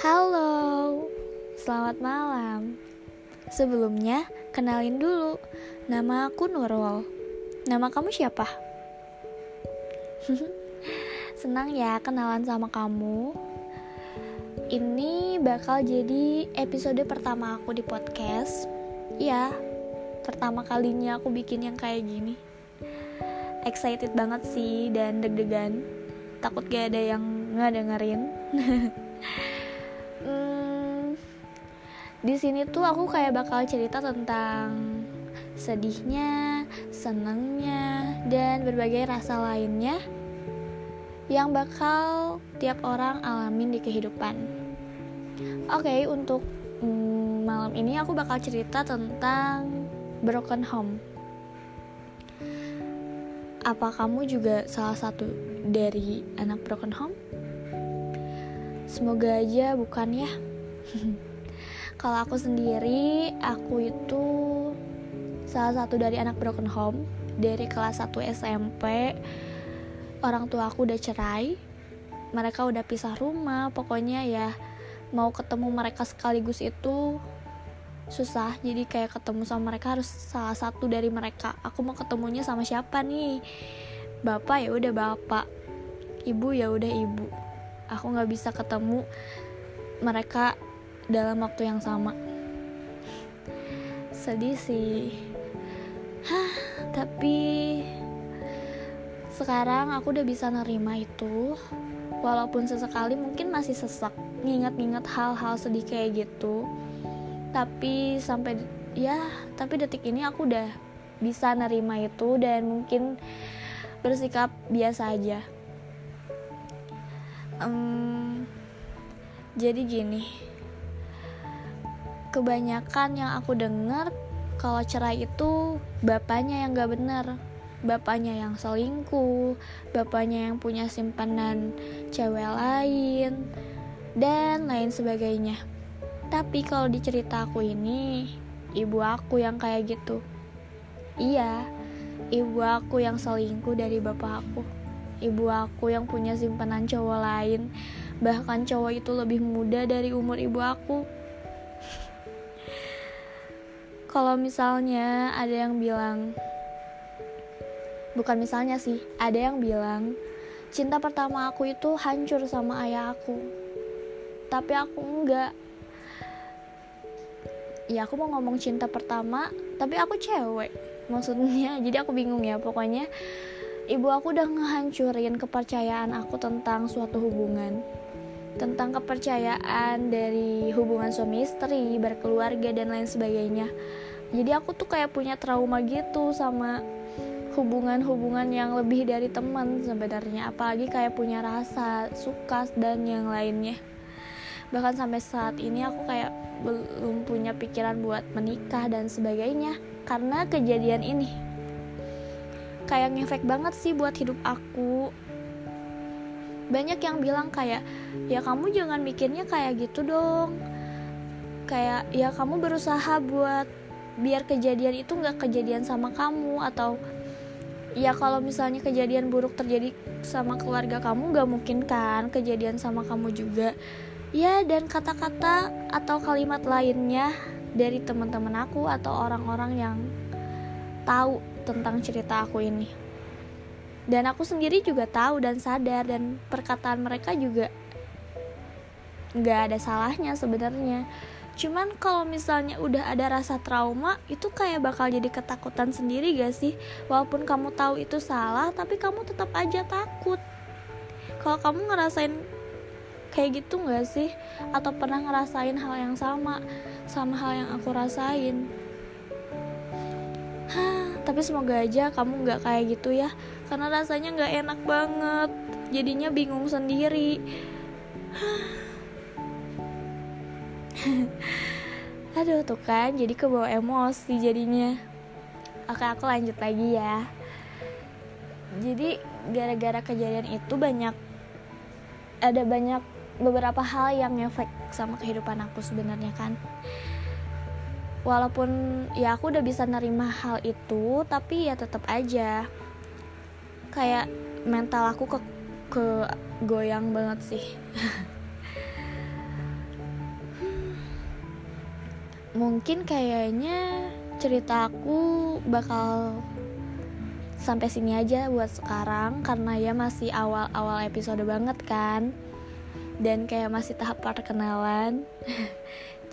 Halo, selamat malam. Sebelumnya, kenalin dulu. Nama aku Nurul. Nama kamu siapa? Senang ya kenalan sama kamu. Ini bakal jadi episode pertama aku di podcast. Ya, pertama kalinya aku bikin yang kayak gini. Excited banget sih dan deg-degan. Takut gak ada yang nggak dengerin. di sini tuh aku kayak bakal cerita tentang sedihnya, senangnya, dan berbagai rasa lainnya yang bakal tiap orang alamin di kehidupan. Oke, okay, untuk mm, malam ini aku bakal cerita tentang broken home. Apa kamu juga salah satu dari anak broken home? Semoga aja bukan ya. Kalau aku sendiri, aku itu salah satu dari anak broken home dari kelas 1 SMP. Orang tua aku udah cerai. Mereka udah pisah rumah, pokoknya ya mau ketemu mereka sekaligus itu susah. Jadi kayak ketemu sama mereka harus salah satu dari mereka. Aku mau ketemunya sama siapa nih? Bapak ya udah bapak. Ibu ya udah ibu. Aku nggak bisa ketemu mereka dalam waktu yang sama. Sedih sih. Hah, tapi sekarang aku udah bisa nerima itu. Walaupun sesekali mungkin masih sesak nginget-nginget hal-hal sedih kayak gitu. Tapi sampai ya tapi detik ini aku udah bisa nerima itu dan mungkin bersikap biasa aja. Um, jadi gini kebanyakan yang aku dengar kalau cerai itu bapaknya yang gak bener bapaknya yang selingkuh bapaknya yang punya simpanan cewek lain dan lain sebagainya. Tapi kalau di cerita aku ini ibu aku yang kayak gitu. Iya ibu aku yang selingkuh dari bapak aku. Ibu aku yang punya simpanan cowok lain. Bahkan cowok itu lebih muda dari umur ibu aku kalau misalnya ada yang bilang bukan misalnya sih ada yang bilang cinta pertama aku itu hancur sama ayah aku. Tapi aku enggak. Ya aku mau ngomong cinta pertama tapi aku cewek maksudnya. Jadi aku bingung ya pokoknya ibu aku udah ngehancurin kepercayaan aku tentang suatu hubungan tentang kepercayaan dari hubungan suami istri, berkeluarga dan lain sebagainya. Jadi aku tuh kayak punya trauma gitu sama hubungan-hubungan yang lebih dari teman sebenarnya, apalagi kayak punya rasa suka dan yang lainnya. Bahkan sampai saat ini aku kayak belum punya pikiran buat menikah dan sebagainya karena kejadian ini. Kayak ngefek banget sih buat hidup aku banyak yang bilang kayak ya kamu jangan mikirnya kayak gitu dong. Kayak ya kamu berusaha buat biar kejadian itu nggak kejadian sama kamu atau ya kalau misalnya kejadian buruk terjadi sama keluarga kamu nggak mungkin kan kejadian sama kamu juga. Ya dan kata-kata atau kalimat lainnya dari teman-teman aku atau orang-orang yang tahu tentang cerita aku ini dan aku sendiri juga tahu dan sadar dan perkataan mereka juga nggak ada salahnya sebenarnya. Cuman kalau misalnya udah ada rasa trauma itu kayak bakal jadi ketakutan sendiri gak sih? Walaupun kamu tahu itu salah tapi kamu tetap aja takut. Kalau kamu ngerasain kayak gitu gak sih? Atau pernah ngerasain hal yang sama sama hal yang aku rasain? Hah, tapi semoga aja kamu nggak kayak gitu ya karena rasanya nggak enak banget. Jadinya bingung sendiri. Aduh tuh kan jadi kebawa emosi jadinya. Oke aku lanjut lagi ya. Jadi gara-gara kejadian itu banyak ada banyak beberapa hal yang ngefek sama kehidupan aku sebenarnya kan. Walaupun ya aku udah bisa nerima hal itu tapi ya tetap aja kayak mental aku ke ke goyang banget sih. Mungkin kayaknya cerita aku bakal sampai sini aja buat sekarang karena ya masih awal-awal episode banget kan. Dan kayak masih tahap perkenalan.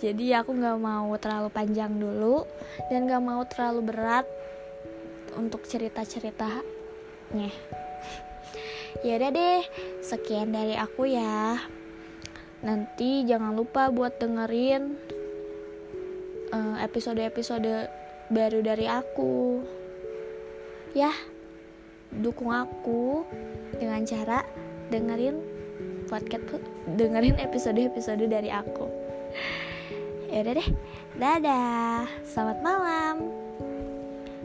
Jadi aku nggak mau terlalu panjang dulu dan nggak mau terlalu berat untuk cerita-ceritanya ya udah deh sekian dari aku ya. Nanti jangan lupa buat dengerin eh, episode-episode baru dari aku. Ya dukung aku dengan cara dengerin podcast dengerin episode-episode dari aku. Ya udah deh dadah selamat malam.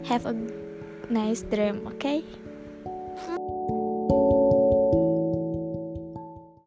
Have a nice dream okay